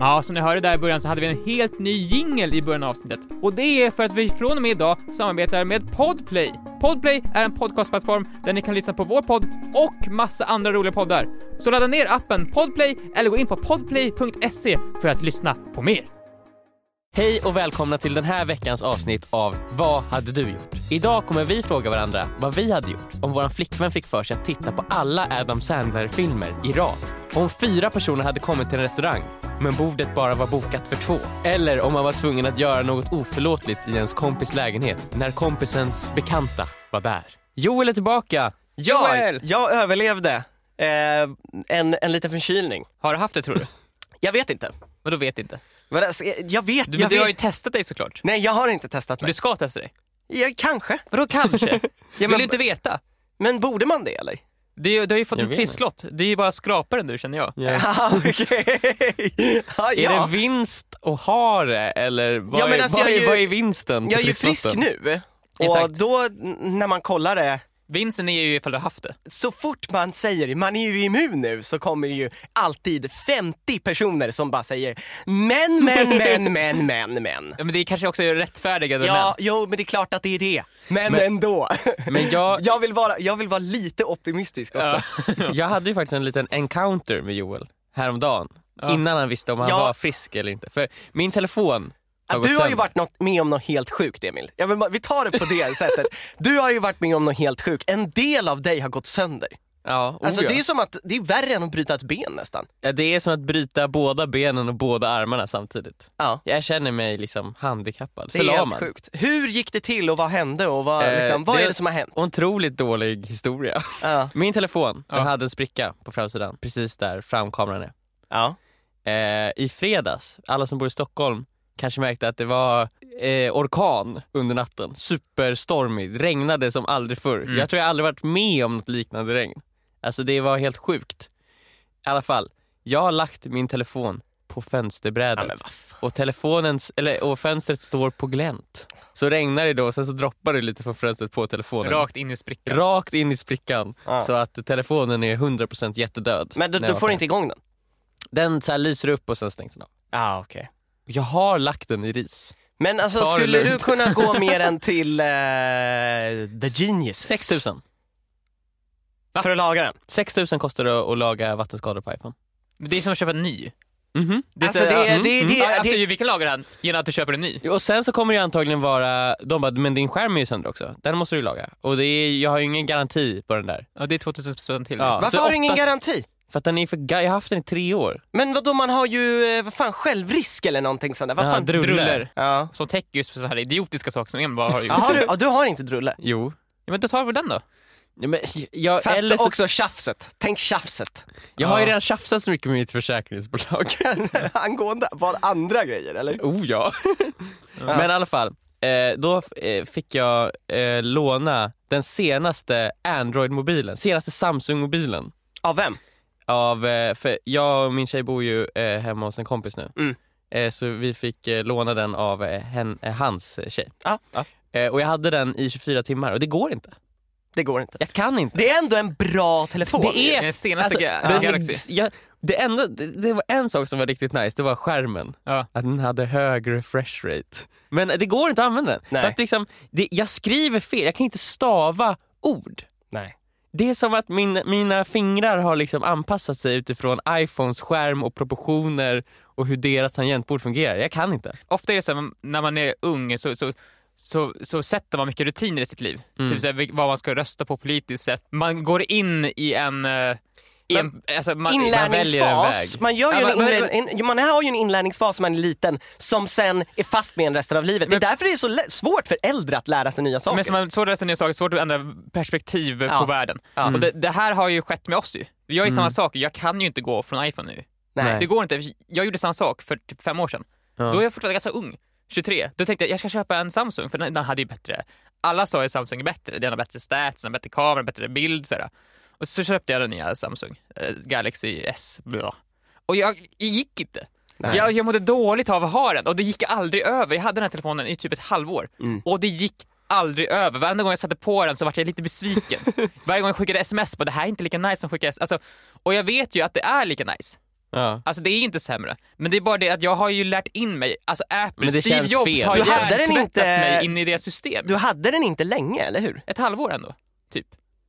Ja, som ni hörde där i början så hade vi en helt ny jingel i början av avsnittet. Och det är för att vi från och med idag samarbetar med Podplay. Podplay är en podcastplattform där ni kan lyssna på vår podd och massa andra roliga poddar. Så ladda ner appen Podplay eller gå in på podplay.se för att lyssna på mer. Hej och välkomna till den här veckans avsnitt av Vad hade du gjort? Idag kommer vi fråga varandra vad vi hade gjort om våran flickvän fick för sig att titta på alla Adam Sandler-filmer i rad. Om fyra personer hade kommit till en restaurang men bordet bara var bokat för två. Eller om man var tvungen att göra något oförlåtligt i ens kompis lägenhet när kompisens bekanta var där. Joel är tillbaka! Joel! jag överlevde eh, en, en liten förkylning. Har du haft det tror du? Jag vet inte. Men då vet inte. Men alltså, jag vet, Du, men jag du vet. har ju testat dig såklart. Nej, jag har inte testat mig. du ska testa dig. Ja, kanske. Vadå kanske? Vill men- du inte veta? Men borde man det eller? Det är, du har ju fått Jag en vet trisslott. Det är ju bara skraparen du känner jag. Ja, okej. ja, Är ja. det vinst att ha det eller vad, Ja, men är, alltså, vad, jag är är, ju- vad är vinsten på Jag är ju frisk trisslotten? nu. Exakt. Och då, n- när man kollar det, Vinsten är ju ifall du har haft det. så fort man säger man är ju immun nu så kommer det ju alltid 50 personer som bara säger men, men, men, men, men, men. Ja, men det är kanske också är rättfärdigade Ja, män. jo men det är klart att det är det. Men, Men- ändå. Men jag, Jag vill, vara, jag vill vara lite optimistisk också. jag hade ju faktiskt en liten encounter med Joel häromdagen. Ja. Innan han visste om han Ja. var frisk eller inte. För min telefon Ja, gått du har ju sönder. varit något, med om något helt sjukt Emil. Vill bara, vi tar det på det sättet. Du har ju varit med om något helt sjukt. En del av dig har gått sönder. Ja, oh Alltså ja. det är som att, det är värre än att bryta ett ben nästan. ja, det är som att bryta båda benen och båda armarna samtidigt. Ja. Jag känner mig liksom handikappad, Det är helt förlamad. sjukt. Hur gick det till och vad hände och vad, Eh, liksom, vad det- är det som har hänt? Otroligt dålig historia. Ja. Min telefon, Ja. den hade en spricka på framsidan, precis där framkameran är. Ja. Eh, I fredags, alla som bor i Stockholm kanske märkte att det var eh, orkan under natten. Superstormigt, regnade som aldrig förr. Mm. Jag tror jag aldrig varit med om något liknande regn. Alltså det var helt sjukt. I alla fall, jag har lagt min telefon på fönsterbrädet Ja, och, telefonens, eller, och fönstret står på glänt. Så regnar det då och sen så droppar det lite från fönstret på telefonen. Rakt in i sprickan. Rakt in i sprickan. Ja. Så att telefonen är 100% jättedöd. Men du, du får inte igång den? Den så här lyser upp och sen stängs den av. Ja, okej. Jag har lagt den i ris. Men alltså Ta skulle du kunna gå mer än till eh, The Genius? 6000. För att laga den? 6000 kostar det att laga vattenskador på iPhone. Det är som att köpa en ny. Mhm. Det är Alltså, så- det- ja, det- det- mm. Ja, alltså, det- vi kan laga den genom att du köper en ny. Och sen så kommer det antagligen vara, de bara, men din skärm är ju sönder också. Den måste du laga. Och det är, jag har ju ingen garanti på den där. Ja, det är 2000 spänn till. Ja. Varför så har du ingen garanti? För att den är för ga- jag har haft den i tre år. Men vadå, man har ju, eh, vad fan, självrisk eller någonting sånt där. Vad Ja, fan? druller. Druller. Ja. Som täcker just för så här idiotiska saker som Emil bara har gjort. Ja, har du, ja, du har inte drulle? Jo. Ja, men då tar vi den då. Ja, men, jag, Fast eller så, också tjafset. Tänk tjafset. jag har ju Ja. redan tjafsat så mycket med mitt försäkringsbolag. Angående vad andra grejer eller? oh ja. Men i alla fall, eh, då eh, fick jag eh, låna den senaste Android-mobilen, senaste Samsung-mobilen. Av vem? Av, eh, för jag och min tjej bor ju eh, hemma hos en kompis nu. Mm. Eh, så vi fick eh, låna den av hen, hans tjej. Ja. ja. Eh, och jag hade den i 24 timmar och det går inte. Det går inte. Jag kan inte. Det är ändå en bra telefon. Det är- Den senaste Alltså, den- Galaxy. jag, det, enda, det, det var en sak som var riktigt nice, det var skärmen. Ja. Att den hade hög refresh rate. Men det går inte att använda den. Nej. För att liksom, det, jag skriver fel, jag kan inte stava ord. Det är som att min, mina fingrar har liksom anpassat sig utifrån iPhones skärm och proportioner och hur deras tangentbord fungerar. Jag kan inte. Ofta är det så här, när man är ung så, så, så, så sätter man mycket rutiner i sitt liv. Mm. Typ så här, vil- vad man ska rösta på politiskt sett. Man går in i en... eh, I en alltså, man, väljer en Inlärningsfas. väg. Man, gör ju Ja, en men- inlär, en, man har ju en inlärningsfas när man är liten som sen är fast med en resten av livet. Det är Men- därför det är så svårt för äldre att lära sig nya saker. Men som man, svårt att läsa nya saker, svårt att ändra perspektiv Ja. på världen. Ja. Och det, det här har ju skett med oss ju. Vi gör ju Mm. samma sak, jag kan ju inte gå från iPhone nu. Nej. Det går inte, jag gjorde samma sak för typ fem år sedan. Ja. Då är jag fortfarande ganska ung, 23. Då tänkte jag jag ska köpa en Samsung för den, den hade ju bättre, alla sa ju Samsung är bättre, den har bättre stats, den har bättre kamera, bättre bild sådär. Och så köpte jag den nya Samsung, eh, Galaxy S. Bla. Och jag, gick inte. Nej. Jag, jag mådde dåligt av att ha den och det gick aldrig över. Jag hade den här telefonen i typ ett halvår Mm. och det gick aldrig över. Varenda gång jag satte på den så var jag lite besviken. Varje gång jag skickade sms på det här är inte lika nice som skicka sms. Alltså, och jag vet ju att det är lika nice. Ja. Alltså det är inte sämre. Men det är bara det att jag har ju lärt in mig, alltså Apple, Steve känns Jobs fel. har hjärntvättat inte- mig in i det system. Du hade den inte länge, eller hur? Ett halvår ändå, typ.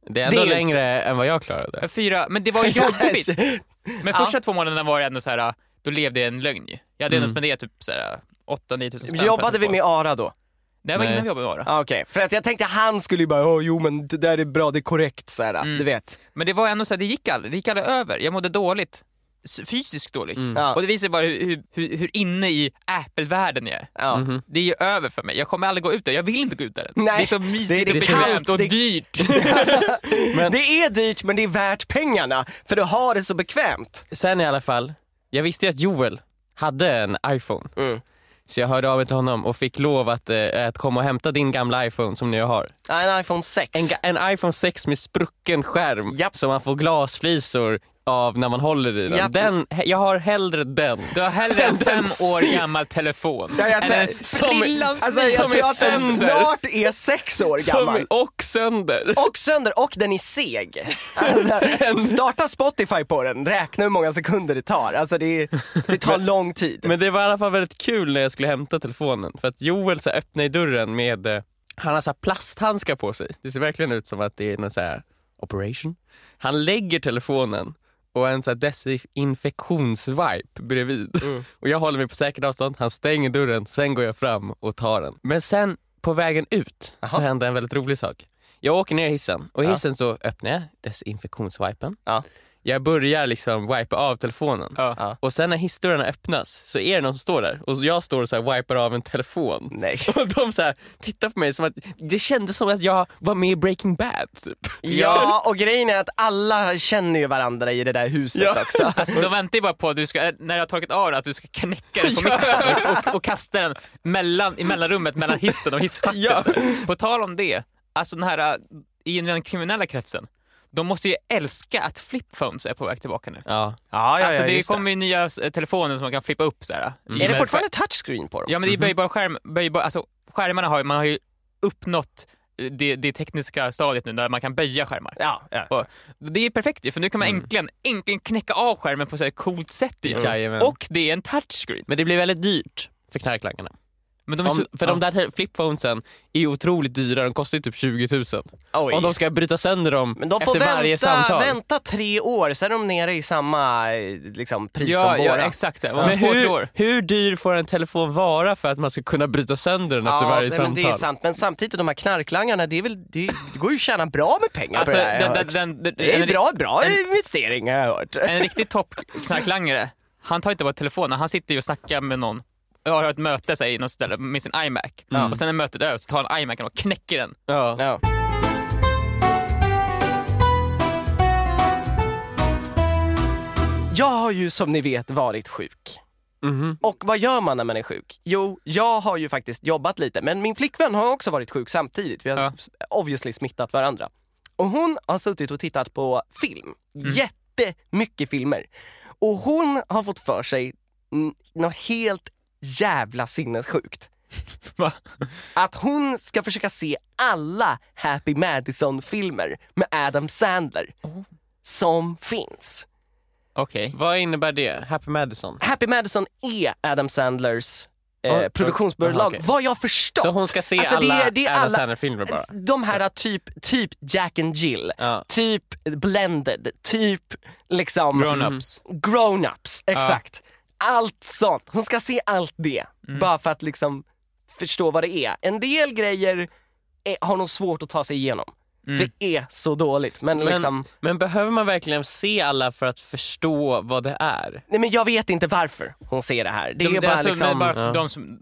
Det är ändå Det är ju längre än vad jag klarade. Fyra, men det var jobbigt. Men första två månaderna var det ändå så här, då levde jag en lögn ju. Jag hade ändå Mm. spenderat typ så här 8-9 tusen spänn Jobbade vi med Ara då? Det var Nej. innan vi jobbade med Ara. Ah, Okej, för att jag tänkte han skulle ju bara, Åh, jo men det där är bra, det är korrekt så här, Mm. du vet. Men det var ändå så här, det gick aldrig, det gick aldrig över. Jag mådde dåligt. Fysiskt dåligt. Mm. Ja. Och det visar bara hur, hur, hur, inne i Apple-världen jag är. Ja. Mhm. Det är ju över för mig. Jag kommer aldrig gå ut där. Jag vill inte gå ut där ens. Nej. Det är så mysigt Det- det och bekvämt och det- dyrt. Det är dyrt men det är värt pengarna, för du har det så bekvämt. Sen i alla fall, jag visste ju att Joel hade en iPhone. Mm. Så jag hörde av mig till honom och fick lov att, eh, att komma och hämta din gamla iPhone som nu har. En iPhone 6. En, en iPhone 6 med sprucken skärm Japp. som man får glasflisor av när man håller i den. Japp. den jag har hellre den. Du har hellre en fem år gammal telefon Ja, jag en som- sprillans Alltså jag som tror är att den snart är sex år gammal. Som, och sönder. Och sönder, och den är seg. Alltså, starta Spotify på den, räkna hur många sekunder det tar. Alltså det, det tar lång tid. Men det var i alla fall väldigt kul när jag skulle hämta telefonen för att Joel så öppnade dörren med, eh, han har så här plasthandskar på sig. Det ser verkligen ut som att det är någon så här operation. Han lägger telefonen och en så här desinfektionswipe bredvid. Mm. Och jag håller mig på säkert avstånd, han stänger dörren, sen går jag fram och tar den. Men sen på vägen ut så Jaha. hände en väldigt rolig sak. Jag åker ner i hissen och i Ja. hissen så öppnar jag desinfektionswipen. Ja. Jag börjar liksom wipa av telefonen. Ja. Och sen när hissdörrarna öppnas så är det någon som står där och jag står och så här wipar av en telefon. Nej. Och de så här tittar på mig som att det kändes som att jag var med i Breaking Bad. Typ. Ja, och grejen är att alla känner ju varandra i det där huset Ja. också. Alltså, de väntar ju bara på att du ska, när jag har tagit av att du ska knäcka den på Ja. mitten och, och, kasta den mellan, i mellanrummet mellan hissen och hisschaktet. Ja. På tal om det, alltså den här, äh, i den kriminella kretsen, de måste ju älska att flipphones är på väg tillbaka nu. Ja. Ja, alltså det kommer ju nya eh, telefoner som man kan flippa upp så här. Mm. Är det fortfarande touchscreen på dem? Ja men det är böjbar skärm, böjbar, alltså skärmarna har man har ju uppnått eh, det, det tekniska stadiet nu där man kan böja skärmar. Ja, ja. Och det är perfekt ju, för nu kan man äntligen, äntligen knäcka av skärmen på så här coolt sätt Jajamän. Och det är en touchscreen. Men det blir väldigt dyrt för knarklangarna. Men de är Om, så, för de där flipphonesen är otroligt dyra, de kostar ju typ 20 000. Oj. Om de ska bryta sönder dem Men de får efter varje vänta, samtal. vänta tre år, sen är de nere i samma liksom, pris ja, som ja, våra. exakt. Om Men hur, år. hur dyr får en telefon vara för att man ska kunna bryta sönder den efter varje nej, samtal? men det är sant. Men samtidigt, de här knarklangarna, det, är väl, det, det går ju att tjäna bra med pengar Alltså, på det här. den, den, den, det är en, bra, bra en- investering har jag hört. en riktig toppknarklangare, han tar inte bara telefonen, han sitter ju och snackar med någon har ett möte så i något ställe med sin iMac och sen är mötet över så tar han iMacen och knäcker den. Ja. Ja. Jag har ju som ni vet varit sjuk. Mhm. Och vad gör man när man är sjuk? Jo, jag har ju faktiskt jobbat lite, men min flickvän har också varit sjuk samtidigt. Vi har Ja. obviously smittat varandra. Och hon har suttit och tittat på film. Jättemycket filmer. Och hon har fått för sig mm, något helt jävla sinnessjukt. Va? Att hon ska försöka se alla Happy Madison-filmer med Adam Sandler som finns. Okej. Vad innebär det? Happy Madison? Happy Madison är Adam Sandlers eh, oj. produktionsbolag, okej. vad jag förstått. Så hon ska se Alltså, det alla är- det är Adam alla- Sandler-filmer bara? De här typ, typ Jack and Jill, Ja. typ Blended, typ liksom Grown-ups. grown-ups, exakt. Allt sånt. Hon ska se allt det, Mm. bara för att liksom förstå vad det är. En del grejer är, har nog svårt att ta sig igenom, Mm. för det är så dåligt. Men, Men, liksom, men behöver man verkligen se alla för att förstå vad det är? nej men jag vet inte varför hon ser det här. Det De, är bara alltså, liksom... bara Ja. de som...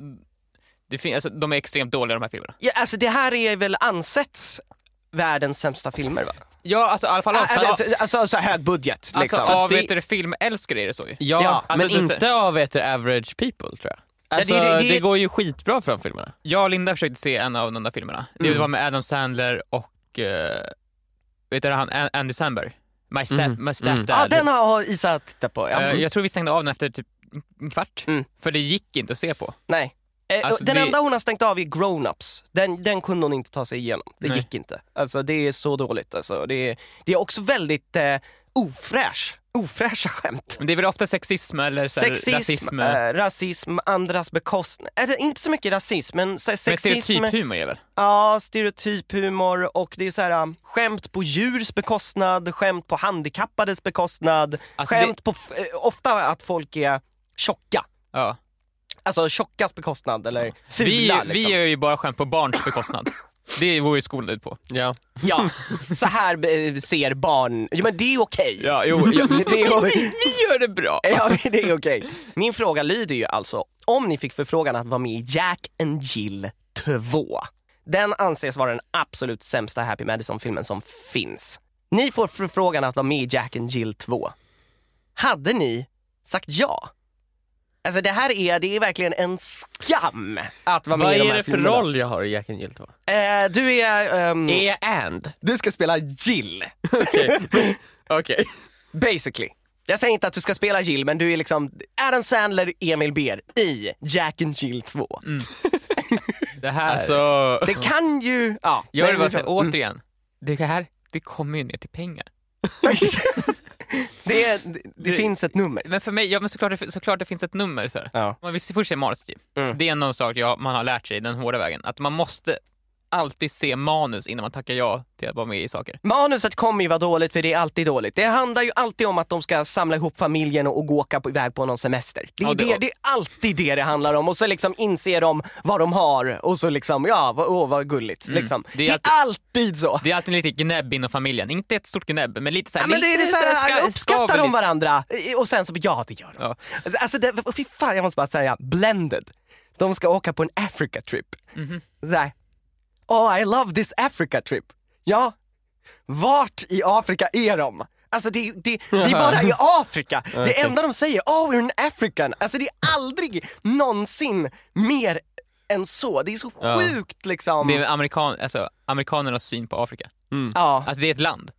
Det fin- alltså, de är extremt dåliga de här filmerna. Ja, alltså det här är väl ansetts världens sämsta filmer va? Ja, alltså i alla fall av, Alltså, fast, alltså så hög budget alltså, liksom. av det- filmälskare är det så ju. Ja, Ja, alltså, men du- inte av heter average people tror jag. Alltså, det- det, det- det- går ju skitbra för de filmerna. Jag och Linda försökte se en av de där filmerna. Det Mm. var med Adam Sandler och, uh, vet du han, An- Andy Samberg? My, step, Mm. my Mm. stepdad. Ja den har Isa tittat på. Ja. Eh, jag tror vi stängde av den efter typ en kvart. Mm. För det gick inte att se på. Nej. Eh, Alltså, den det- enda hon har stängt av är grown-ups. Den, den kunde hon inte ta sig igenom. Det Nej. gick inte. Alltså det är så dåligt. Alltså, det, är, det är också väldigt eh, ofräsch, ofräscha skämt. Men det är väl ofta sexism eller så Sexism, rasism? eh, rasism, andras bekostnad. Det inte så mycket rasism, men så här, men sexism. stereotyphumor är väl? Ja, stereotyphumor och det är så här um, skämt på djurs bekostnad, skämt på handikappades bekostnad, Alltså skämt på, f- eh, ofta att folk är tjocka. Ja. Alltså tjockas bekostnad eller fula Vi, liksom. vi gör ju bara skämt på barns bekostnad. Det vore ju skolan ut på. Ja. Ja, så här eh, ser barn, ja, men det är okej. Ja, jo, ja. Det är, vi, vi gör det bra. Ja, det är okej. Min fråga lyder ju alltså, om ni fick förfrågan att vara med i Jack and Jill 2. Den anses vara den absolut sämsta Happy Madison-filmen som finns. Ni får förfrågan att vara med i Jack and Jill 2. Hade ni sagt ja? Alltså det här är, det är verkligen en skam att vara med Vad i de är här det för filmerna. roll jag har i Jack and Jill 2? Eh, du är, ehm, jag and? du ska spela Jill. Okej. Basically. Jag säger inte att du ska spela Jill, men du är liksom Adam Sandler, Emil Ber i Jack and Jill 2. Det här... Alltså, Det kan ju... Ja, det nej, bara så, så- återigen. Det här, det kommer ju ner till pengar. det, är, det, det finns ett nummer. Men för mig, ja men såklart, det- såklart det finns ett nummer så här. Ja. Man vill först se manus typ. Mm. Det är en sak jag, man har lärt sig den hårda vägen. Att man måste alltid se manus innan man tackar ja till att vara med i saker. Manuset kommer ju vara dåligt för det är alltid dåligt. Det handlar ju alltid om att de ska samla ihop familjen och, och gå åka på, iväg på någon semester. Det är, Ja, det- det, det är alltid det det handlar om och så liksom inser de vad de har och så liksom, ja, vad, åh, vad gulligt. Liksom. Det är är, alltid så. Det är alltid lite gnäbb inom familjen. Inte ett stort gnäbb, men lite såhär... Ja, men det är lite såhär, ska- uppskattar de varandra och sen så, ja det gör de. Ja. Alltså det, fy fan jag måste bara säga, blended. De ska åka på en Africa trip. Mhm. Såhär, oh I love this Africa trip. Ja, vart i Afrika är de? Alltså det, det, det är bara i Afrika. Det enda de säger, oh we're an African. Alltså det är aldrig någonsin mer än så. Det är så Ja. sjukt liksom. Det är amerikan, alltså, amerikanernas syn på Afrika. Ja, Alltså det är ett land.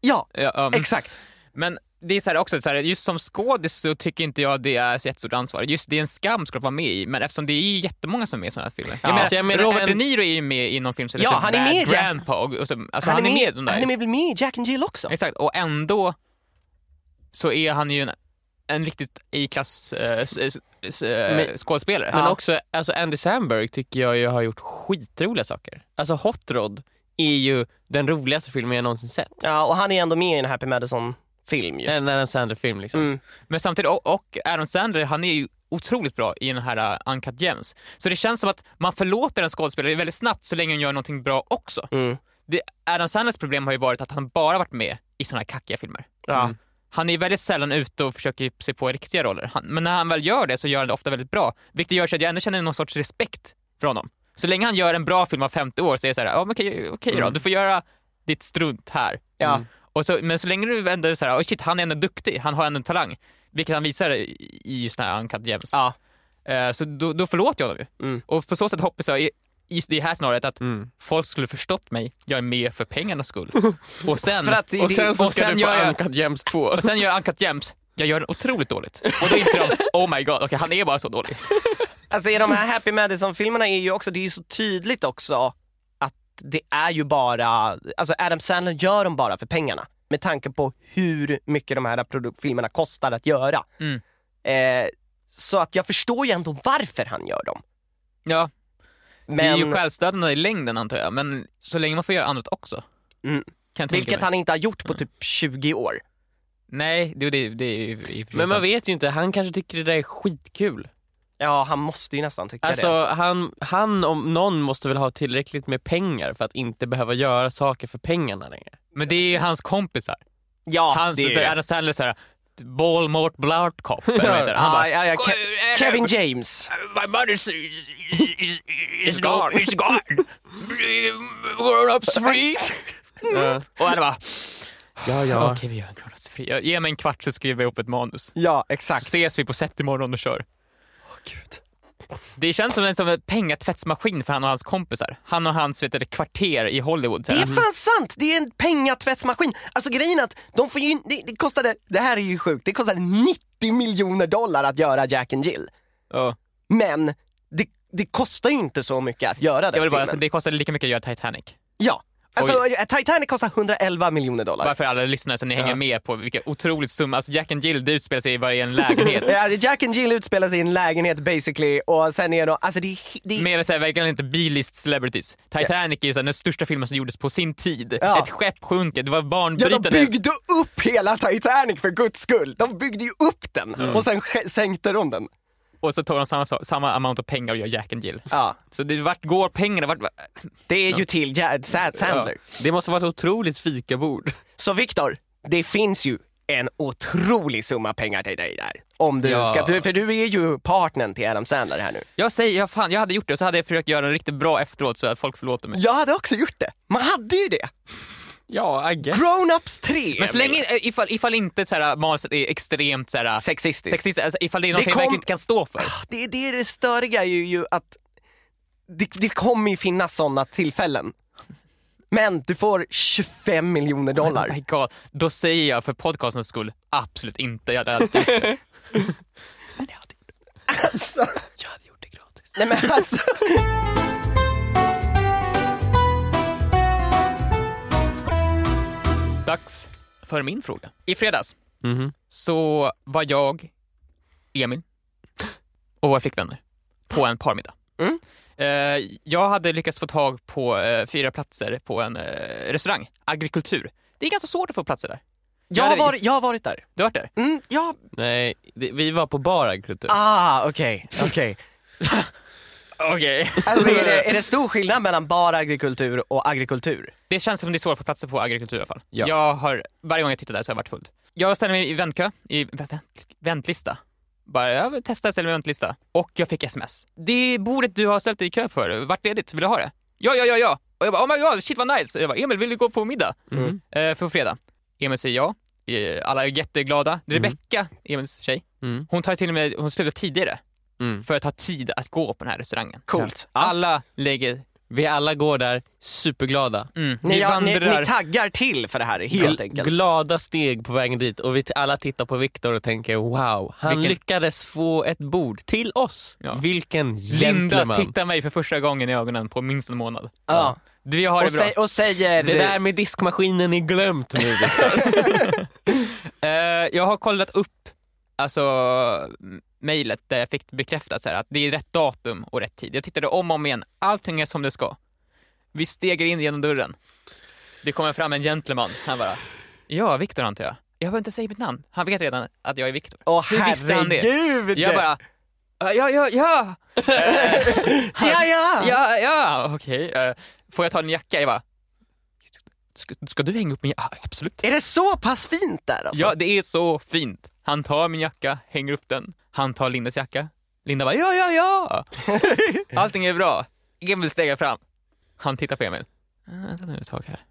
ja, Ja, um, exakt. Men det är så här också, så här, just som skådis så tycker inte jag det är så jättestort ansvar. Just det är en skam ska vara med i, men eftersom det är ju jättemånga som är med i sådana här filmer. Ja, jag menar, så jag menar Robert en- De Niro är ju med i någon film som Ja, heter han är med Jack- Grandpa. Och, och så, alltså, han, är med, i den där. han är med, väl med i Jack and Jill också? Exakt, och ändå så är han ju en, en riktigt A-klass äh, äh, Men- skådespelare. Men Ja. också, alltså Andy Samberg tycker jag ju har gjort skitroliga saker. Alltså Hot Rod är ju den roligaste filmen jag någonsin sett. Ja, och han är ändå med i en Happy Madison-film ju. En Adam Sandler-film liksom. Mm. Men samtidigt, och, och Adam Sandler, han är ju otroligt bra i den här uh, Uncut Gems. Så det känns som att man förlåter en skådespelare väldigt snabbt så länge han gör någonting bra också. Mm. Det, Adam Sandlers problem har ju varit att han bara varit med i såna här kackiga filmer. Ja. Mm. Han är väldigt sällan ute och försöker se på riktiga roller. Han, men när han väl gör det så gör han det ofta väldigt bra. Vilket gör så att jag ändå känner någon sorts respekt för honom. Så länge han gör en bra film av 50 år så är det så här, ja okej, okej då, du får göra ditt strunt här. Ja. Och så, men så länge du ändå så här, oh shit, han är ändå duktig, han har ändå en talang. Vilket han visar i just den här Uncut Gems. Ja. Eh, så då, då förlåter jag honom ju. Mm. Och på så sätt hoppas jag i, i det här scenariot att Mm. folk skulle förstått mig, jag är med för pengarnas skull. Och sen, För att Och sen så ska sen du få Uncut Gems 2. och sen gör jag Uncut Gems, jag gör den otroligt dåligt. Och då inser de, oh my god, okej han är bara så dålig. Alltså i de här Happy Madison-filmerna är ju också, det är ju så tydligt också det är ju bara, alltså Adam Sandler gör dem bara för pengarna. Med tanke på hur mycket de här filmerna kostar att göra. Mm. Eh, så att jag förstår ju ändå varför han gör dem. Ja, Men, det är ju självstödande i längden antar jag, men så länge man får göra annat också. Mm. Vilket mig. han inte har gjort på typ 20 år. Nej, det, det, det är ju Men man vet ju inte, han kanske tycker det där är skitkul. Ja, han måste ju nästan tycka Alltså det. han, han om någon måste väl ha tillräckligt med pengar för att inte behöva göra saker för pengarna längre. Men det är ju hans kompisar. Ja, Hans, det är så, ju- Adam Sandler såhär, Balmort Bloodcop, eller vad heter det? Han bara, ja, ja, Ke- Kevin James. My mother's is, is, is gone, is gone. Grown-ups free. Och han bara, Ja, ja. okej vi gör en grown-ups free. Jag- Ge mig en kvart så skriver jag upp ett manus. Ja, Så exakt. ses vi på set imorgon och kör. Gud. Det känns som en, som en pengatvättsmaskin för han och hans kompisar. Han och hans vet du, kvarter i Hollywood. Det är fan sant! Det är en pengatvättsmaskin. Alltså grejen är att de får ju, det, det kostade, det här är ju sjukt, det kostade 90 miljoner dollar att göra Jack and Jill. Ja. Men det, det kostar ju inte så mycket att göra den Jag vill bara, filmen. alltså, det kostade lika mycket att göra Titanic. Ja, Alltså eh, Titanic kostar 111 miljoner dollar. Bara för alla lyssnare så ni hänger Ja. med på vilka otroligt summa, alltså Jack and Jill det utspelar sig i varje en lägenhet. Ja, Jack and Jill utspelar sig i en lägenhet basically och sen är det, alltså det, är- det är Med så här, verkligen inte B-list celebrities. Titanic är ju så här, den största filmen som gjordes på sin tid. Ja. Ett skepp sjunker, det var Ja, banbrytande. de byggde upp hela Titanic för guds skull. De byggde ju upp den och sen sänkte de den. Och så tar de samma, samma amount av pengar och gör Jack and Jill. Ja. Så det, vart går pengarna? Vart, Det är ju till ja, Sa- Sandler. Det måste vara ett otroligt fikabord. Så Viktor, det finns ju en otrolig summa pengar till dig där. Om du Ja. ska, för, för du är ju partnern till Adam Sandler här nu. jag säger, ja, fan, jag hade gjort det och så hade jag försökt göra en riktigt bra efteråt så att folk förlåter mig. Jag hade också gjort det. Man hade ju det. Ja, I guess. Grown-ups 3. Men så länge, eh, ifall, ifall inte så här, manuset är extremt så här, Sexistiskt. sexistiskt, alltså, ifall det är något Det jag kom- verkligen inte kan stå för. Det, det är det störiga är ju, ju att det, det kommer ju finnas sådana tillfällen. Men du får 25 miljoner Oh dollar. my God. Då säger jag för podcastens skull, absolut inte. Jag hade alltid gjort det. Men jag hade gjort det. Alltså, Jag hade gjort det gratis. nej men alltså. Dags för min fråga. I fredags Mhm. så var jag, Emil och våra flickvänner på en parmiddag. Mm. Eh, jag hade lyckats få tag på eh, fyra platser på en eh, restaurang, agrikultur. Det är ganska svårt att få platser där. Jag har hade- varit, jag har varit där. Du har varit där? Mm, ja. Nej, det, vi var på bar agrikultur. Ah, okej. okej. Okej. Alltså, är, det, är det stor skillnad mellan bara agrikultur och agrikultur? Det känns som det är svårt att få platser på agrikultur i alla fall. Ja. Jag har, varje gång jag tittar där så har jag varit fullt. Jag ställde mig i väntkö, i vänt, väntlista. Bara, jag vill testa att ställa mig i väntlista. Och jag fick sms. Det bordet du har ställt dig i kö för, vart ledigt? Vill du ha det? Ja, ja, ja, ja. Och jag bara, oh my god, shit vad nice. Jag bara, Emil vill du gå på middag? Mm. Eh, för fredag. Emil säger ja. Eh, Alla är jätteglada. Rebecka, Emils tjej, Mm. hon tar till och med, hon slutar tidigare Mm. för att ha tid att gå på den här restaurangen. Coolt. Alla lägger, Vi alla går där superglada. mm, Ni, vi ja, ni, vandrar. ni taggar till för det här helt Gl- enkelt. Glada steg på vägen dit och vi alla tittar på Viktor och tänker wow, han Vilken- lyckades få ett bord till oss. Ja. Vilken Linda gentleman. tittar mig för första gången i ögonen på minst en månad. Ja. Vi har det Och, bra. sä, och säger... Det där med diskmaskinen är glömt nu Viktor. Eh, jag har kollat upp alltså, mejlet där jag fick bekräftat så här, att det är rätt datum och rätt tid. Jag tittade om och om igen. Allting är som det ska. Vi stegar in genom dörren. Det kommer fram en gentleman. Han bara, ja, Viktor antar jag. Jag behöver inte säga mitt namn. Han vet redan att jag är Viktor. Åh Hur visste han det? herregud! Jag bara, "Ja, ja, ja, ja, ja, ja! ja, ja, okej. Eh, får jag ta din jacka? Jag bara, ska, ska du hänga upp min jacka? Ja, absolut. Är det så pass fint där alltså? Ja, det är så fint. Han tar min jacka, hänger upp den. Han tar Lindas jacka. Linda bara ja, ja, ja. Allting är bra. Emil stegar fram. Han tittar på Emil. "Äh, Vänta nu ett tag här.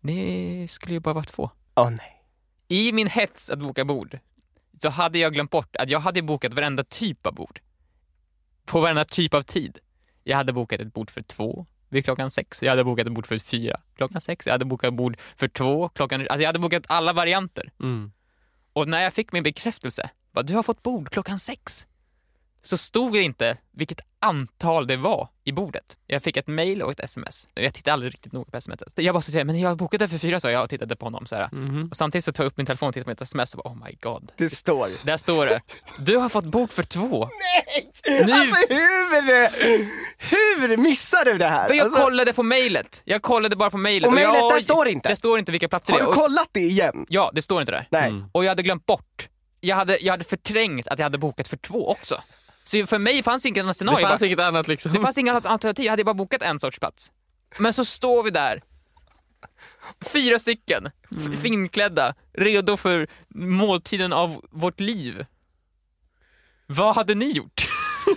Det skulle ju bara vara två. Åh nej. I min hets att boka bord så hade jag glömt bort att jag hade bokat varenda typ av bord. På varenda typ av tid. Jag hade bokat ett bord för två vid klockan sex. Jag hade bokat ett bord för fyra klockan sex. Jag hade bokat bord för två klockan... Alltså jag hade bokat alla varianter. Mm. Och när jag fick min bekräftelse, bara, du har fått bord klockan sex, så stod det inte vilket antal det var i bordet. Jag fick ett mail och ett sms. Jag tittade aldrig riktigt noga på sms. Jag bara så men jag har bokat det för fyra, så jag och tittade på honom så här. Mhm. Och samtidigt så tar jag upp min telefon och tittar på mitt sms och bara, oh my god. Det står. Där står det, du har fått bord för två. Nej! Nu- Alltså hur, hur missar du det här? För jag alltså, kollade på mailet. Jag kollade bara på mailet. Och mailet, jag, där står det inte? Det står inte vilka platser har det du är. Och- kollat det igen? Ja, det står inte där. Nej. Mm. Och jag hade glömt bort. Jag hade, jag hade förträngt att jag hade bokat för två också. Så för mig fanns inget annat Det scenario. fanns bara- inget annat liksom. det fanns annat alternativ, jag hade bara bokat en sorts plats. Men så står vi där, fyra stycken, f- finklädda, redo för måltiden av vårt liv. Vad hade ni gjort?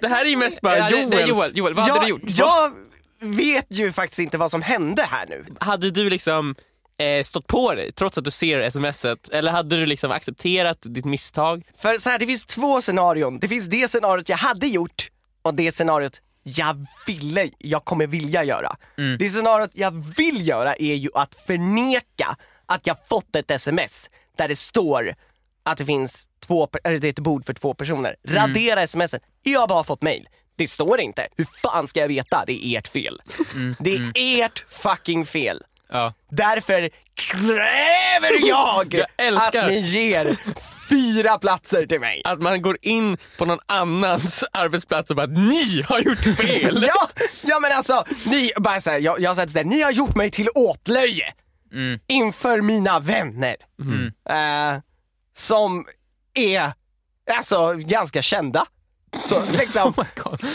Det här är ju mest bara Ja, det- det Joels. Joel, Joel, vad hade jag, du gjort? Jag vet ju faktiskt inte vad som hände här nu. Hade du liksom eh, stått på dig trots att du ser smset eller hade du liksom accepterat ditt misstag? För så här, det finns två scenarion. Det finns det scenariot jag hade gjort och det scenariot jag ville, jag kommer vilja göra. Mm. Det scenariot jag vill göra är ju att förneka att jag fått ett sms där det står att det finns två, eller det är ett bord för två personer. Mm. Radera smset. Jag har bara fått mail. Det står inte. Hur fan ska jag veta? Det är ert fel. Det är ert fucking fel. Ja. Därför kräver jag, Jag älskar- att ni ger fyra platser till mig. Att man går in på någon annans arbetsplats och bara ni har gjort fel. Ja, ja men alltså, ni, bara så här, jag, jag har sagt sådär, ni har gjort mig till åtlöje Mm. inför mina vänner. Eh, som är alltså ganska kända. Så liksom,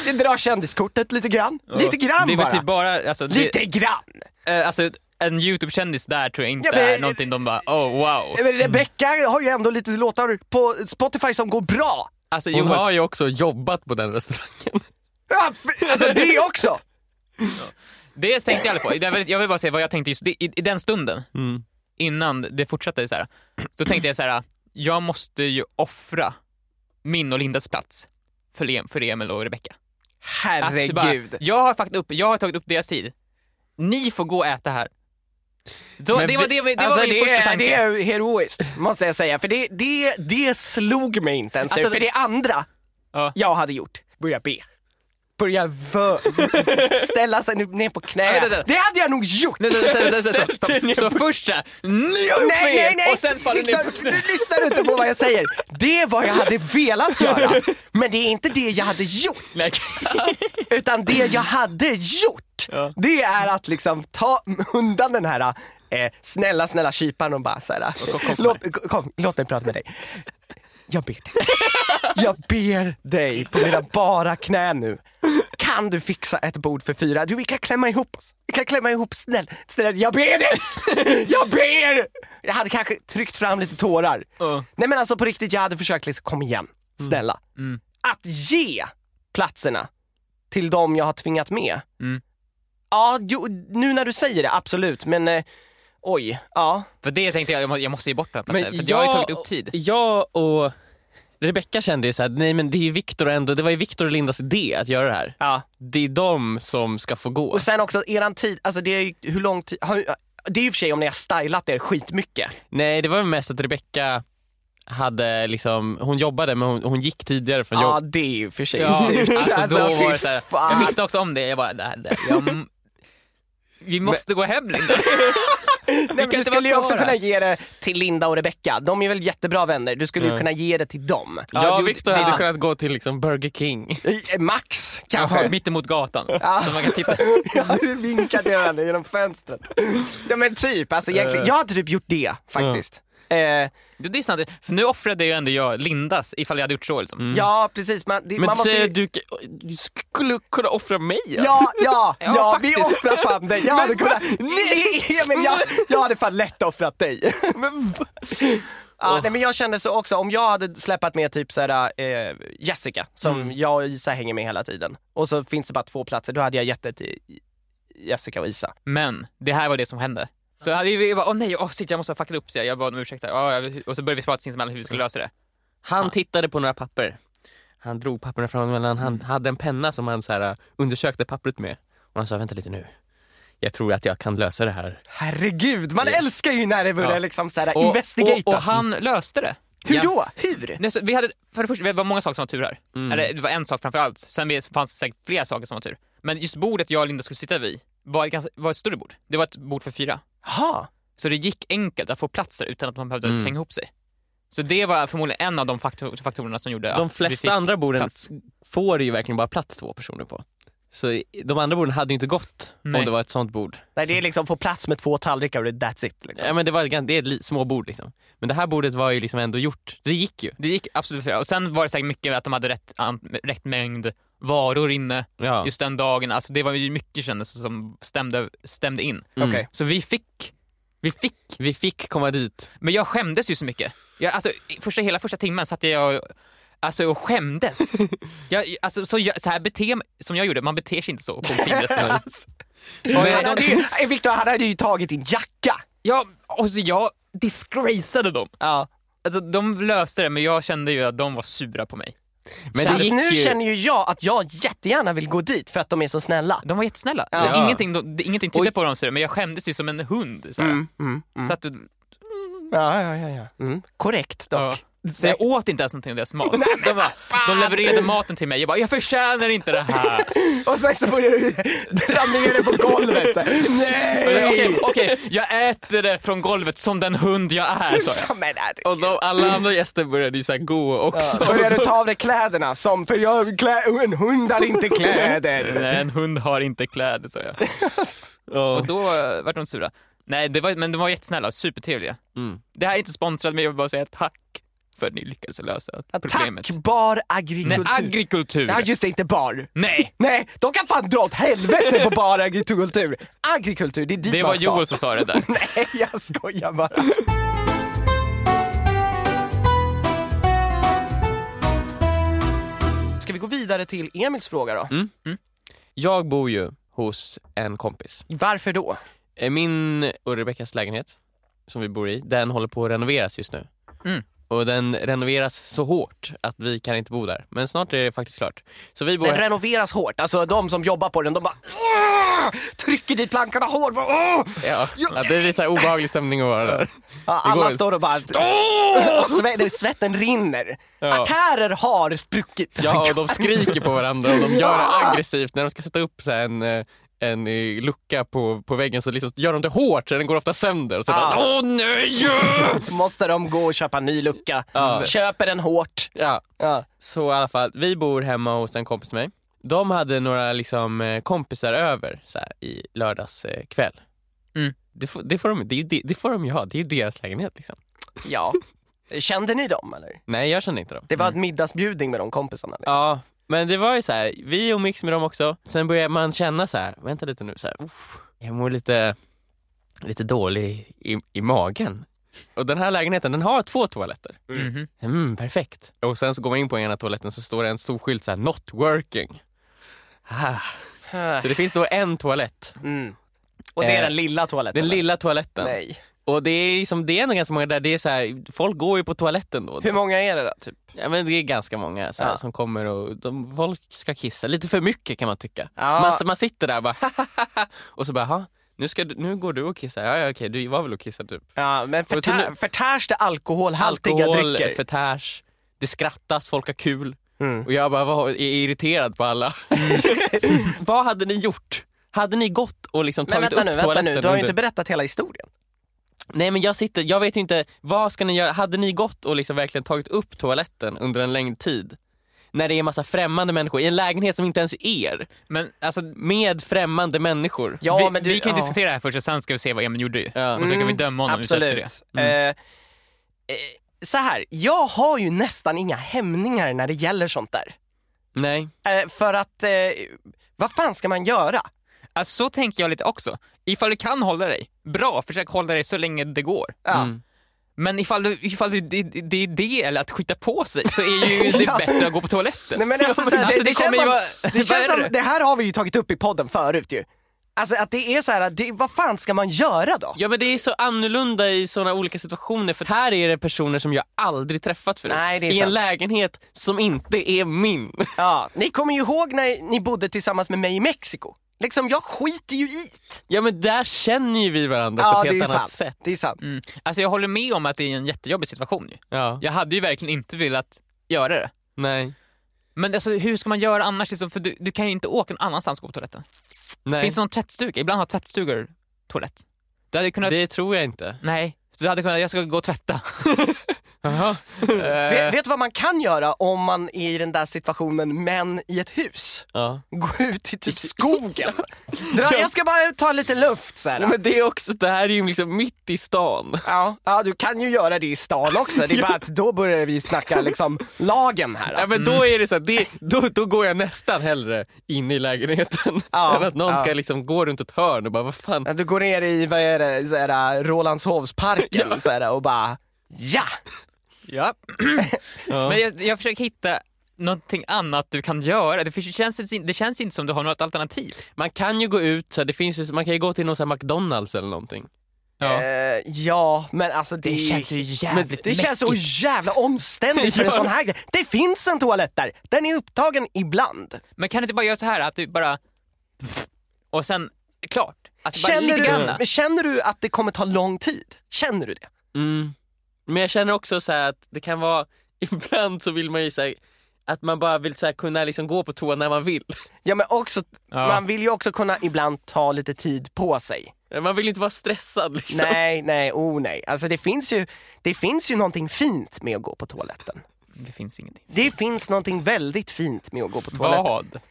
det drar kändiskortet lite grann. Lite grann bara. typ bara, alltså, det, Lite grann. eh, alltså en YouTube-kändis där tror jag inte Ja, men- är någonting de bara oh wow. Men Rebecca har ju ändå lite låtar på Spotify som går bra. Alltså, Hon har ju också jobbat på den restaurangen. Ja, alltså det också. det tänkte jag aldrig på. Jag vill, jag vill bara säga vad jag tänkte just det, i, i den stunden, innan det fortsatte så här. Då tänkte jag så här: jag måste ju offra min och Lindas plats för, Lem, för Emil och Rebecca. Att bara, Herregud. jag, har fakt upp, jag har tagit upp deras tid. Ni får gå och äta här. Då, det var, det, det alltså, var min det, första är, tanke. det är heroiskt måste jag säga, för det, det, det slog mig inte ens nu. Alltså, För det andra Ja. jag hade gjort, börja be. Börja vö- ställa sig ner på knä. Ja, vänta. Det hade jag nog gjort! Nej, nej, nej, nej, nej, så, först såhär, Nej, nej, nej! Och sen faller Victor, på knä. Du lyssnar inte på vad jag säger. Det är vad jag hade velat göra, men det är inte det jag hade gjort. Utan det jag hade gjort, det är att liksom ta undan den här eh, snälla, snälla kyparen och bara såhär, låt, kom, låt mig prata med dig. Jag ber dig. Jag ber dig på mina bara knän nu. Kan du fixa ett bord för fyra? Du, vi kan klämma ihop oss. Vi kan klämma ihop, snäll, snäll, jag ber dig! Jag ber! Jag hade kanske tryckt fram lite tårar. Ja. Nej men alltså på riktigt, jag hade försökt liksom, kom igen, snälla. Mm. Att ge platserna till dem jag har tvingat med. Mm. Ja, jo, nu när du säger det, absolut, men eh, oj, ja. För det tänkte jag, jag må- jag måste ge bort den platsen, för jag har ju tagit upp tid. Jag och Rebecca kände ju såhär, nej men det är ju Viktor ändå, det var ju Viktor och Lindas idé att göra det här. ja. Det är de som ska få gå. Och sen också eran tid, alltså det är ju hur lång tid, har, det är ju för sig om ni har stylat er skitmycket. Nej det var väl mest att Rebecca hade liksom, hon jobbade men hon, hon gick tidigare från Ja, jobb. det är ju för sig Ja, surt. alltså, då fy var det såhär, fan. jag visste också om det, jag bara, det här, det här, jag, vi måste gå hem Linda. Nej, men du skulle ju också kunna ge det till Linda och Rebecca. De är väl jättebra vänner. Du skulle ju Ja. kunna ge det till dem. Jag Ja, du- det är hade kunnat gå till liksom Burger King. Eh, Max kanske. Jaha, mitt emot gatan, Ja. så man kan titta. Ja, du vinkar till varandra genom fönstret. Ja men typ, alltså egentligen, jag hade typ gjort det faktiskt. Eh, Det är sant, för nu offrade ju ändå jag Lindas ifall jag hade gjort så liksom. Ja precis, man, det, Men man måste säger ju... du, du skulle kunna offra mig alltså. Ja, ja, ja, Ja, vi offrar fan dig. Jag hade Men kunnat... Nej, men jag, jag hade fan lätt offrat dig. Men? Ja, nej, men jag kände så också, om jag hade släpat med typ såhär, eh, Jessica, som Mm. jag och Isa hänger med hela tiden, och så finns det bara två platser, då hade jag gett det till Jessica och Isa. Men det här var det som hände. Så hade vi bara, åh nej, åh shit jag måste ha fuckat upp, så jag, bad om ursäkt. så här, "Ja, Och så började vi prata sinsemellan hur vi skulle lösa det. Han tittade på några papper. Han drog papperna fram mellan, han hade en penna som han så här, uh, undersökte pappret med. Och han sa, vänta lite nu. Jag tror att jag kan lösa det här. Herregud, man Ja. älskar ju när det börjar Ja. liksom såhär Och, investigatas. och, och han löste det. Hur Ja. då? Hur? Nej, så vi hade, för det första, det var många saker som var tur här. Mm. Eller det var en sak framför allt, sen fanns det säkert flera saker som var tur. Men just bordet jag och Linda skulle sitta vid var ett, ganska, var ett större bord. Det var ett bord för fyra. Jaha. Så det gick enkelt att få platser utan att man behövde Mm. tränga ihop sig. Så det var förmodligen en av de faktor, faktorerna som gjorde De flesta andra borden plats. får ju verkligen bara plats två personer på. Så de andra borden hade ju inte gått Nej. om det var ett sånt bord. Nej det är liksom få plats med två tallrikar och det är that's it. Liksom. Ja, men det, var, det är små bord liksom. Men det här bordet var ju liksom ändå gjort. Det gick ju. Det gick absolut för Och sen var det säkert mycket att de hade rätt, rätt mängd varor inne Ja. just den dagen. Alltså det var ju mycket kändes som stämde, stämde in. Mm. Okej. Så vi fick, vi fick, Vi fick komma dit. men jag skämdes ju så mycket. Jag, alltså, första, hela första timmen satt jag alltså, och skämdes. Jag, alltså, så, jag, så här bete, som jag gjorde, man beter sig inte så på en fin restaurang. Och han hade ju, eh, Victor han hade ju tagit din jacka. Ja, och så jag disgraceade dem. Ja. Alltså, de löste det, men jag kände ju att de var sura på mig. Men gick nu ju... känner ju jag att jag jättegärna vill gå dit för att de är så snälla. De var jättesnälla. Ja. Det, ingenting, de, det, ingenting tydde Oj. på dem, så- men jag skämdes ju som en hund. Så här. Mm, mm, mm. Så att, Ja, ja, ja. ja. Mm. Korrekt dock. Ja. Så jag åt inte ens någonting av deras mat. De, bara, de levererade maten till mig. Jag bara, jag förtjänar inte det här. Och sen så börjar du dra ner det på golvet. Så här. Nej! Okej, okej, jag äter det från golvet som den hund jag är. Ja, herregud. Och de, alla andra gäster började ju så här gå också. Börjar du ta av dig kläderna som, för jag, klä, en hund har inte kläder. Nej, en hund har inte kläder, sa jag. Ja. Och då vart de sura. Nej, det var, men de var jättesnälla supertrevliga. Mm. Det här är inte sponsrat, men jag vill bara säga tack för ni lyckades lösa problemet. Tack bar Nej, agrikultur. agrikultur. Ja just det, inte bar. Nej, Nej, de kan fan dra åt helvete på bar agrikultur. Agrikultur, det är dit det man var ska. Joel som sa det där. Nej, jag skojar bara. Ska vi gå vidare till Emils fråga då? Mm. Jag bor ju hos en kompis. Varför då? Eh, Min och Rebeckas lägenhet som vi bor i, den håller på att renoveras just nu. Mm. Och den renoveras så hårt att vi kan inte bo där. Men snart är det faktiskt klart. Så vi bor Den renoveras hårt, alltså de som jobbar på den, de bara "Åh!" trycker dit plankorna hårt. Bara, "Åh!" Ja, ja, det är så här obehaglig stämning att vara där. Ja, går alla inte. står och bara "Åh!" sve- svetten rinner. Ja. Artärer har spruckit. Ja, och de skriker på varandra och de gör det aggressivt. När de ska sätta upp så en, eh, en eh, lucka på, på väggen så liksom gör de det hårt så den går ofta sönder. Och så Ja. bara, åh nej! Måste de gå och köpa en ny lucka. Ja. Köper den hårt. Ja, Ja. så i alla fall, vi bor hemma hos en kompis med mig. De hade några liksom, eh, kompisar över så här, i lördags eh, kväll. Mm. Det, får, det, får de, det, det, det får de ju ha, det är ju deras lägenhet. Liksom. ja. Kände ni dem eller? Nej, jag känner inte dem. Det var ett middagsbjudning med de kompisarna. Liksom. Ja, men det var ju så här, vi umgicks med dem också. Sen började man känna så här, vänta lite nu, så här, uff, jag mår lite, lite dålig i, i magen. Och den här lägenheten den har två toaletter. Mhm. Mm, perfekt. Och sen så går man in på ena toaletten så står det en stor skylt så här, not working. Ah. Så det finns då en toalett, Mm. Och det är Eh, den lilla toaletten? den eller? lilla toaletten. Nej. Och det är, liksom, det är ändå ganska många där, det är så här, folk går ju på toaletten då. då. Hur många är det då? Typ? Ja, men det är ganska många så här, Ja. som kommer och de, folk ska kissa, lite för mycket kan man tycka. Ja. Man, man sitter där och bara och så bara, "Ha, nu, ska nu går du och kissar. Ja, ja okej, du var väl och kissade typ. Ja, men förtär, nu- förtärs det alkoholhaltiga Alkohol, drycker? förtärs, det skrattas, folk har kul. Mm. Och jag bara var, är irriterad på alla. Vad hade ni gjort? Hade ni gått och liksom Men tagit vänta upp nu, vänta toaletten? nu, du har ju inte berättat hela historien. Nej men jag sitter, jag vet inte, vad ska ni göra? Hade ni gått och liksom verkligen tagit upp toaletten under en längre tid? När det är en massa främmande människor i en lägenhet som inte ens är er. Men alltså, Med främmande människor. vi, men du- vi kan ju ja. diskutera det här först och sen ska vi se vad Emil gjorde. Ja. Och så kan vi Mm, döma honom Absolut. det. Eh, eh, så här, jag har ju nästan inga hämningar när det gäller sånt där. Nej. Eh, för att, eh, vad fan ska man göra? Alltså så tänker jag lite också. Ifall du kan hålla dig, bra, försök hålla dig så länge det går. Ja. Mm. Men ifall, du, ifall du, det, det är det eller att skita på sig så är ju det Ja. bättre att gå på toaletten. Nej, men alltså, så här, Alltså, det, det, känns som, vara det, känns som, det här har vi ju tagit upp i podden förut ju. Alltså att det är så här, det, vad fan ska man göra då? Ja men det är så annorlunda i såna olika situationer för här är det personer som jag aldrig träffat förut. Nej, det är I en sant. lägenhet som inte är min. Ja, ni kommer ju ihåg när ni bodde tillsammans med mig i Mexiko. Liksom, jag skiter ju i det. Ja men där känner ju vi varandra på Ja, ett det är helt annat sant. sätt. Det är sant. Mm. Alltså jag håller med om att det är en jättejobbig situation ju. Ja, Jag hade ju verkligen inte velat göra det. nej. Men alltså, hur ska man göra annars? Liksom, för du, du kan ju inte åka någon annanstans och gå på toaletten. nej. Finns det någon tvättstuga? Ibland har tvättstugor toalett. Du hade kunnat... Det tror jag inte. Nej. Du hade kunnat, jag ska gå och tvätta. Vet, vet du vad man kan göra om man är i den där situationen men i ett hus? Ja. Gå ut i typ skogen. Dra, jag ska bara ta lite luft så här. Men det är också, det här är ju liksom mitt i stan. Ja, ja, du kan ju göra det i stan också. Det är bara att då börjar vi snacka liksom lagen här. Ja, men då är det så här, det, då, då går jag nästan hellre in i lägenheten Ja, än att någon ja. ska liksom gå runt ett hörn och bara vad fan. Ja, Du går ner i, vad är det, så här, Rålambshovsparken så här, och bara ja! Ja. Ja. Men jag, jag försöker hitta någonting annat du kan göra. Det, känns, det känns inte som du har något alternativ. Man kan ju gå ut, så det finns man kan ju gå till någon här McDonalds eller någonting. Ja. Eh, ja, men alltså det, Det känns ju jävligt det känns så jävla omständigt för en sån här grej. Det finns en toalett där, den är upptagen ibland. Men kan du inte bara göra så här att du bara... Och sen, klart. Alltså Känner du, men känner du att det kommer ta lång tid? Känner du det? Mm. Men jag känner också så här att det kan vara, ibland så vill man ju säga att man bara vill så här kunna liksom gå på toa när man vill. Ja men också, Ja. man vill ju också kunna ibland ta lite tid på sig. Man vill inte vara stressad liksom. Nej, nej, oh nej. Alltså det finns ju, det finns ju någonting fint med att gå på toaletten. Det finns ingenting. Det finns någonting väldigt fint med att gå på toaletten. Vad?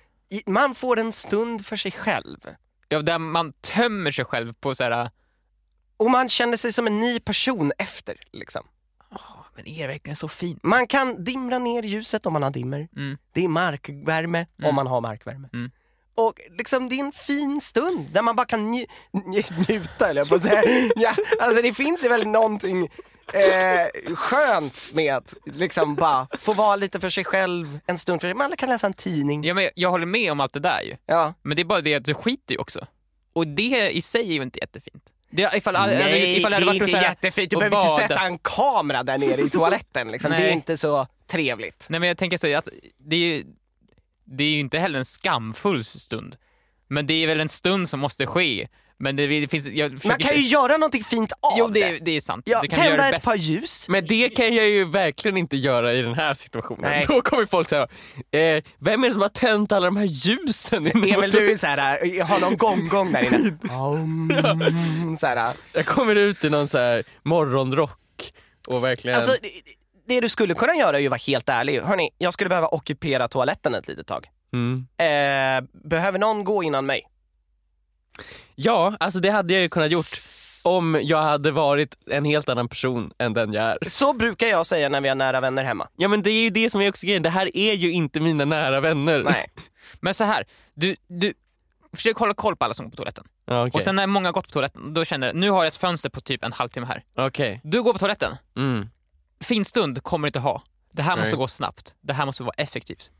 Man får en stund för sig själv. Ja, där man tömmer sig själv på så här. Och man känner sig som en ny person efter. Liksom. "Åh, men är det verkligen så fint? Man kan dimra ner ljuset om man har dimmer. Mm. Det är markvärme Mm. om man har markvärme. Mm. Och liksom, det är en fin stund där man bara kan nj- nj- njuta, eller jag på säga. Ja, alltså det finns ju väl någonting eh, skönt med att liksom bara få vara lite för sig själv en stund. För man kan läsa en tidning. Ja, men jag, jag håller med om allt det där ju. Ja. Men det är bara det att du skiter ju också. Och det i sig är ju inte jättefint. Det, ifall, Nej, ifall det hade är inte jättefint. Du behöver inte bada. sätta en kamera där nere i toaletten. Liksom. Det är inte så trevligt. Nej men jag tänker så att det är ju, det är ju inte heller en skamfull stund. Men det är väl en stund som måste ske. Men det, det finns, jag Man kan ju inte- göra någonting fint av Jo det, är- det är sant. Ja, du kan tända ett par ljus. Men det kan jag ju verkligen inte göra i den här situationen. Nej. Då kommer folk säga, eh, vem är det som har tänt alla de här ljusen? Emil, du är såhär, har någon gonggong där inne. Um, såhär. Jag kommer ut i någon så här morgonrock och verkligen... Alltså, det, det du skulle kunna göra är ju att vara helt ärlig. Hörni, jag skulle behöva ockupera toaletten ett litet tag. mm. Eh, behöver någon gå innan mig? Ja, alltså det hade jag ju kunnat gjort om jag hade varit en helt annan person än den jag är. Så brukar jag säga när vi har nära vänner hemma. Ja men det är ju det som är också grejen, det här är ju inte mina nära vänner. Nej. Men så här, du, du försök hålla koll på alla som går på toaletten. Ja, Okej, Och sen när många har gått på toaletten, då känner du, nu har jag ett fönster på typ en halvtimme här. Okej. Du går på toaletten, Mm. fin stund kommer du inte ha. Det här måste Nej. gå snabbt. Det här måste vara effektivt.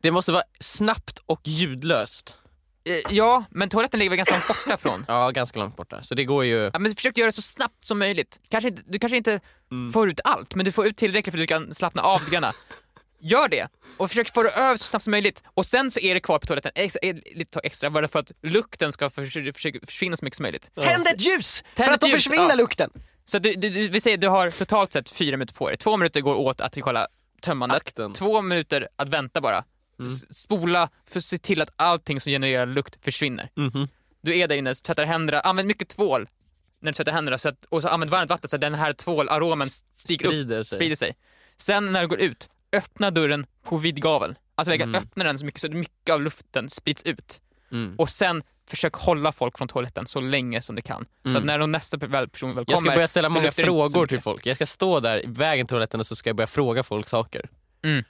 Det måste vara snabbt och ljudlöst. Eh, Ja, men toaletten ligger väl ganska långt borta från. Ja, ganska långt borta. Så det går ju... Ja, men försök göra det så snabbt som möjligt. Kanske inte, du kanske inte Mm. får ut allt, men du får ut tillräckligt för att du kan slappna av lite grann. Gör det och försök få det över så snabbt som möjligt. Och sen så är det kvar på toaletten extra, ett litet tag extra bara för att lukten ska försvinna så mycket som möjligt. Tänd ett ljus! Tänd för att då försvinner ja. lukten. Så du, du, du, vi säger du har totalt sett fyra minuter på dig. Två minuter går åt att kolla tömmandet. Akten. Två minuter att vänta bara. S- Spola för att se till att allting som genererar lukt försvinner. Mhm. Du är där inne, tvättar händerna, använd mycket tvål när du tvättar händerna så att, och så använd varmt vatten så att den här tvålaromen stiger upp, Sprider sig. sprider sig. Sen när du går ut, öppna dörren på vid gavel. Alltså verkligen Mm. öppna den så mycket så att mycket av luften sprids ut. Mm. Och sen försök hålla folk från toaletten så länge som du kan. Så Mm. att när de nästa person väl kommer Jag ska börja ställa så många så frågor till folk. Jag ska stå där i vägen till toaletten och så ska jag börja fråga folk saker. Mm.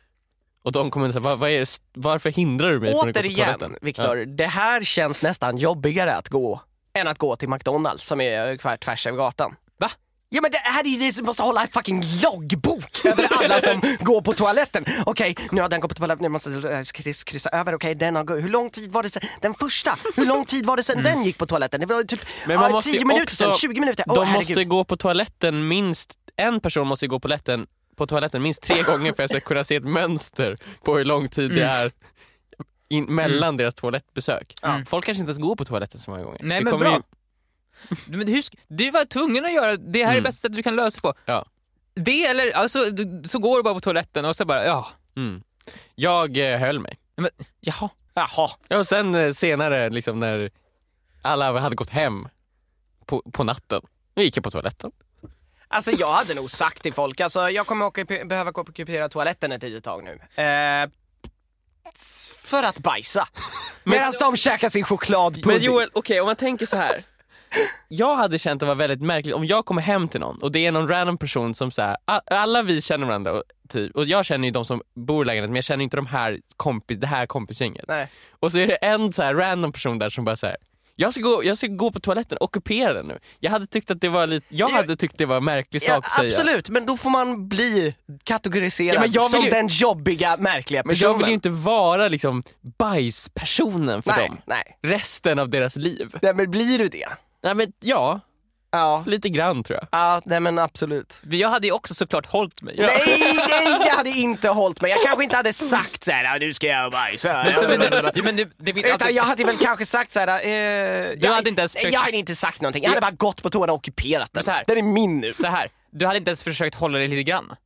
Och de kommer säga, är det, varför hindrar du mig från att gå på Återigen, toaletten? Viktor, det här känns nästan jobbigare att gå än att gå till McDonalds som är tvärs över gatan. Va? Ja men det här är ju som måste hålla en fucking loggbok över alla som går på toaletten. Okej, nu har den gått på toaletten, nu måste jag kryssa, kryssa över. Okej, den har gått. Hur lång tid var det sen? Den första, hur lång tid var det sen den gick på toaletten? Det var typ Mm. Men man ja, måste 10 ju minuter också- sen, 20 minuter. Åh de herregud. måste gå på toaletten minst, en person måste gå på toaletten, på toaletten minst tre gånger för att jag ska kunna se ett mönster på hur lång tid det är in, mellan deras toalettbesök. Mm. Folk kanske inte ens går på toaletten så många gånger. Nej Det men bra. ju- Men hur, du var tvungen att göra, det här är Mm. det bästa sättet du kan lösa på. Ja. Det eller, alltså, du, så går du bara på toaletten och så bara, ja. Mm. Jag eh, höll mig. Men, jaha. Jaha. Ja, och sen eh, senare liksom när alla hade gått hem på, på natten, då gick jag på toaletten. Alltså jag hade nog sagt till folk, alltså jag kommer ockup- behöva ockupera toaletten ett litet tag nu. Eh, för att bajsa. Medan de käkar sin chokladpudding. Men Joel, okej om man tänker så här. Jag hade känt det var väldigt märkligt om jag kommer hem till någon och det är någon random person som så här, a- alla vi känner varandra och, typ, och jag känner ju de som bor i lägenheten men jag känner inte de här kompis, det här kompisgänget. Nej. Och så är det en så här random person där som bara så här. Jag ska, gå, jag ska gå på toaletten, ockupera den nu. Jag hade tyckt att det var lite, jag Ja, hade tyckt det var en märklig sak att säga. absolut, men då får man bli kategoriserad Ja, men jag vill som ju- den jobbiga, märkliga Men personen. jag vill ju inte vara liksom bajspersonen för nej, dem. nej. Resten av deras liv. nej. men blir du det? Nej men ja, Ja. lite grann tror jag. Ja, nej men absolut. Men Jag hade ju också såklart hållit mig. Nej, nej, jag hade inte hållit mig. Jag kanske inte hade sagt såhär, "Ja, nu ska jag bajsa. Men, så, men, det, ja, men det, det finns Utan alltid... jag hade väl kanske sagt såhär, eh, Du jag, hade inte ens försökt- Jag hade inte sagt någonting, jag hade bara gått på toan och ockuperat den. Så här. Den är min nu. Så här, du hade inte ens försökt hålla dig lite grann?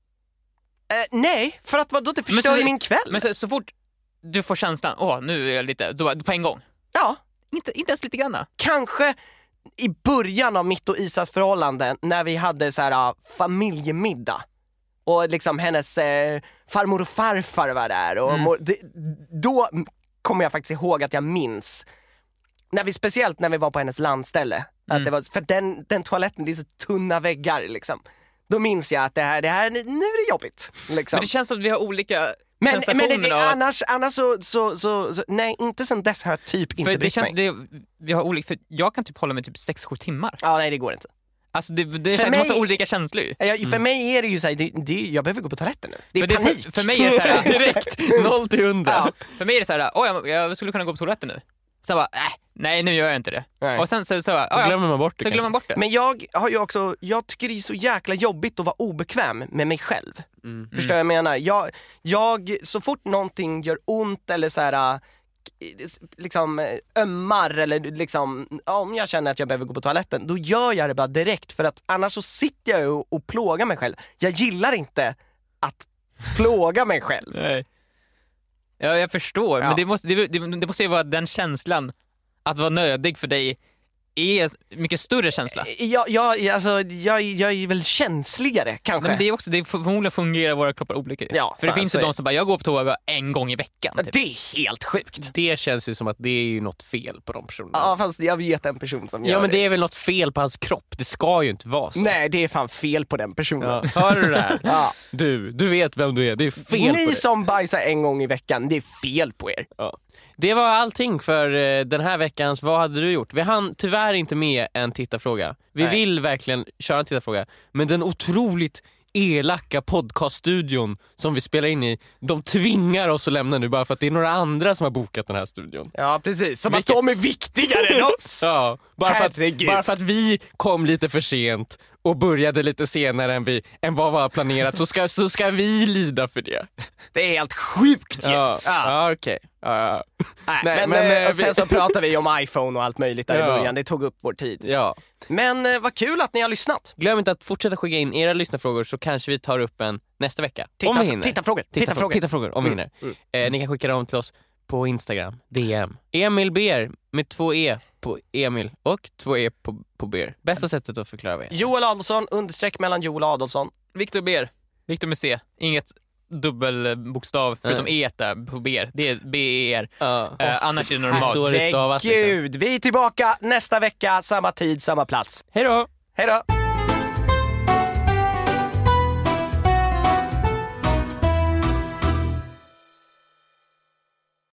Eh, nej, för att vadå? Det förstör så- ju min kväll. Men så, så fort du får känslan, åh nu är jag lite, då, på en gång. Ja, Inte, inte ens lite grann. kanske i början av mitt och Isas förhållande när vi hade så här ah, familjemiddag och liksom hennes eh, farmor och farfar var där och Mm. det, då kommer jag faktiskt ihåg att jag minns när vi, speciellt när vi var på hennes landställe, att Mm. det var, för den, den toaletten, det är så tunna väggar liksom. Då minns jag att det här, det här nu är det jobbigt. Liksom. Men det känns som att vi har olika Men, men det, att- annars, annars så, så, så, så, nej inte sen dess har jag typ inte För det känns, mig. det, vi har olika, för jag kan typ hålla mig typ 6-7 timmar. Ja nej det går inte. Alltså det, det För känns, mig- måste olika känslor ju. Jag, för mig är det ju såhär, det, det, jag behöver gå på toaletten nu. Det är För, det, panik. för, för mig är det så här, Direkt, noll till hundra. Ja. för mig är det så här, åh jag, jag skulle kunna gå på toaletten nu. Sen bara, äh, nej nu gör jag inte det. Nej. Och sen så, så, ja, glömmer man bort det så glömmer man bort det. Men jag har ju också, jag tycker det är så jäkla jobbigt att vara obekväm med mig själv. Mm. Förstår vad jag menar? Jag, jag, så fort någonting gör ont eller så här äh, liksom äh, ömmar eller liksom, ja, om jag känner att jag behöver gå på toaletten, då gör jag det bara direkt för att annars så sitter jag och, och plågar mig själv. Jag gillar inte att plåga mig själv. Nej. Ja, jag förstår, Ja. men det måste, det, det, det måste ju vara den känslan, att vara nödig för dig, är mycket större känsla. Jag, jag, alltså, jag, jag är väl känsligare kanske. Nej, men det är också, det är förmodligen fungerar våra kroppar olika. Ja, För det finns ju de som bara, jag går på toa en gång i veckan. Typ. Det är helt sjukt. Det känns ju som att det är ju något fel på de personerna. Ja fast jag vet en person som gör Ja men det är väl något fel på hans kropp, det ska ju inte vara så. Nej det är fan fel på den personen. Ja. Hör du det här? Ja. Du, du vet vem du är, det är fel på Ni som bajsar en gång i veckan, det är fel på er. Det var allting för eh, den här veckans Vad hade du gjort? Vi hann tyvärr inte med en tittarfråga. Vi Nej. vill verkligen köra en tittarfråga, men den otroligt elaka podcaststudion som vi spelar in i, de tvingar oss att lämna nu bara för att det är några andra som har bokat den här studion. Ja precis, som Vilket- att de är viktigare än oss. Ja, bara för, att, bara för att vi kom lite för sent och började lite senare än, vi, än vad var planerat så ska, så ska vi lida för det. Det är helt sjukt ju. Ja, Ja. ja okej. Ja. Nej, Nej, men, men, eh, eh, och sen så pratar vi om iPhone och allt möjligt där i början, det tog upp vår tid. ja. Men eh, vad kul att ni har lyssnat. Glöm inte att fortsätta skicka in era lyssnarfrågor så kanske vi tar upp en nästa vecka. Titta, om vi hinner. titta frågor. Titta, Titta frågor. Titta frågor om vi Mm, hinner. Eh, ni kan skicka dem till oss på Instagram, DM. Emil Ber med två E på Emil och två E på, på Ber. Bästa sättet att förklara vad det är. Joel Adolfsson, understreck mellan Joel och Adolfsson. Viktor Ber, Viktor med C, inget dubbelbokstav förutom E där på Ber. Det är B-E-R. Ja. Eh, annars är det Så normalt. det stavas liksom. Gud, vi är tillbaka nästa vecka, samma tid, samma plats. Hej då! Hej då!